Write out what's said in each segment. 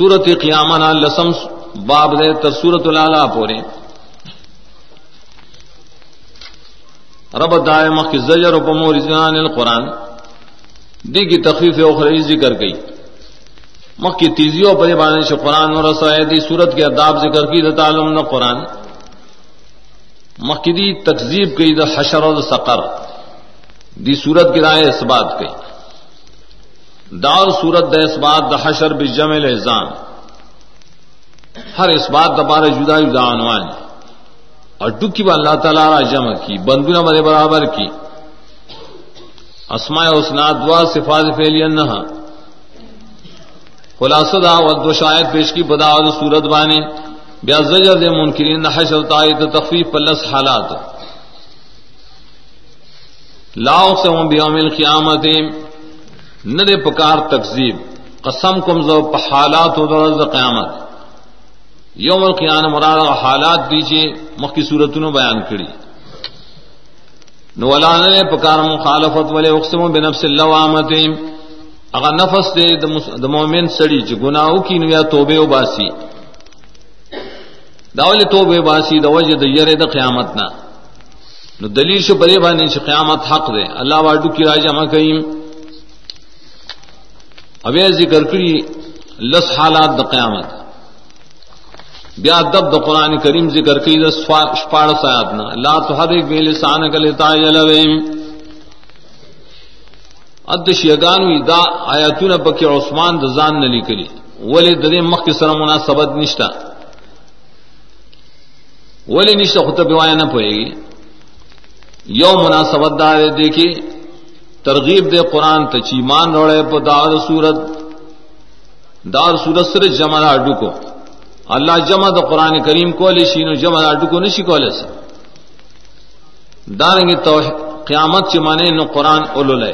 سورت قیامنا لسم باب دے تر سورت الالا پورے۔ رب دائے کی زجر و پمور ازنان القرآن۔ دی کی تخفیف اخری ذکر گئی۔ مخ کی تیزیوں پر بانے سے قرآن اور رسائے دی سورت کے اداب ذکر کی تعلم نہ قرآن۔ مخ کی دی تکذیب کی دا حشر و سقر۔ دی سورت کی رائے اس بات کی دار سورت د اس بات دا حشر بجمع الزام ہر اس بات دا جدا جدا عنوان. اور ڈکی با اللہ تعالیٰ را جمع کی، بندونا مرے برابر کی. اسماء اسناد دعا صفات فعلی انہا. خلاصہ دا و شاید پیش کی بدا و صورت بانے. بیا زجر دے منکرین حشر تایت تخفیف پلس حالات. لا اقسم بیوم القیامت نہ دے پکار تکذیب، قسم کم زو حالات و درز قیامت۔ یوم القیام مراد حالات دیجیے مخی صورتوں بیان کری۔ نولانا نے پکار مخالفت والے اقسم بنفس اللوامت اگر نفس دے د مومن سڑی چ گناہو کی نیا توبے و باسی۔ داول توبے باسی د وجہ د یری د قیامت نا نو دلیل شو بری باندې چې قیامت حق دے۔ اللہ واڈو کی راجہ ما کئیم۔ اوی ذکر کری لس حالات د قیامت. بیا دب د قران کریم ذکر کوي د شپاړ سات نه لا تحرک به لسانک لتعجل بهم اد شیگان وی دا آیاتونه پکې عثمان د ځان نه لیکلي ولې د دې مخ کې سره مناسبت نشتا. ولې نشته خو ته بیان نه پويږي یو مناسبت دار دیکھی. ترغیب دے قرآن ته چې ایمان وروړې په دار صورت دار صورت سره جمع اډو کو اللہ جمع د قرآن کریم کو لشی نو جمع اڈو کو نشی کو لس داریں گے تو قیامت چ مانے نو قرآن اولو لے۔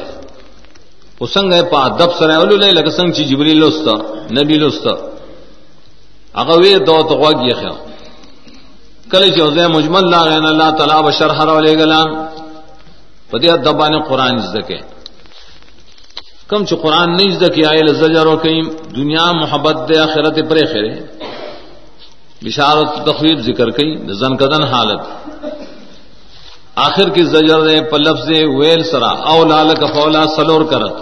اسنگ ہے پا دب سر اولو لے لگ سنگ چی جبری لستا، نبی لستا۔ اگا وی دو تو غوگ یہ خیال۔ کله چې اوځه مجمل لا غن الله تعالی بشرح را ولې غلا پدې دبانه قران زده کم چې قران نه زده کې آیل زجر او کیم دنیا محبت دے آخرت پرې خره بشارت تخویب ذکر کئی زن کدن حالت. آخر کی زجر دے پلف سے ویل سرا او لال کفولا سلور کرت.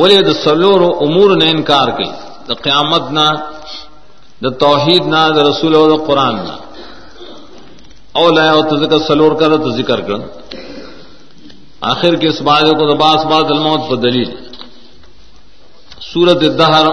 ولی د سلور امور نے انکار کی د قیامت نہ د توحید نہ د رسول او د قرآن نہ او لا او تذکر سلور کر، تو ذکر کر۔ آخر کے اس بات کو تو باس باد الموت پر دلیل۔ سورت دہر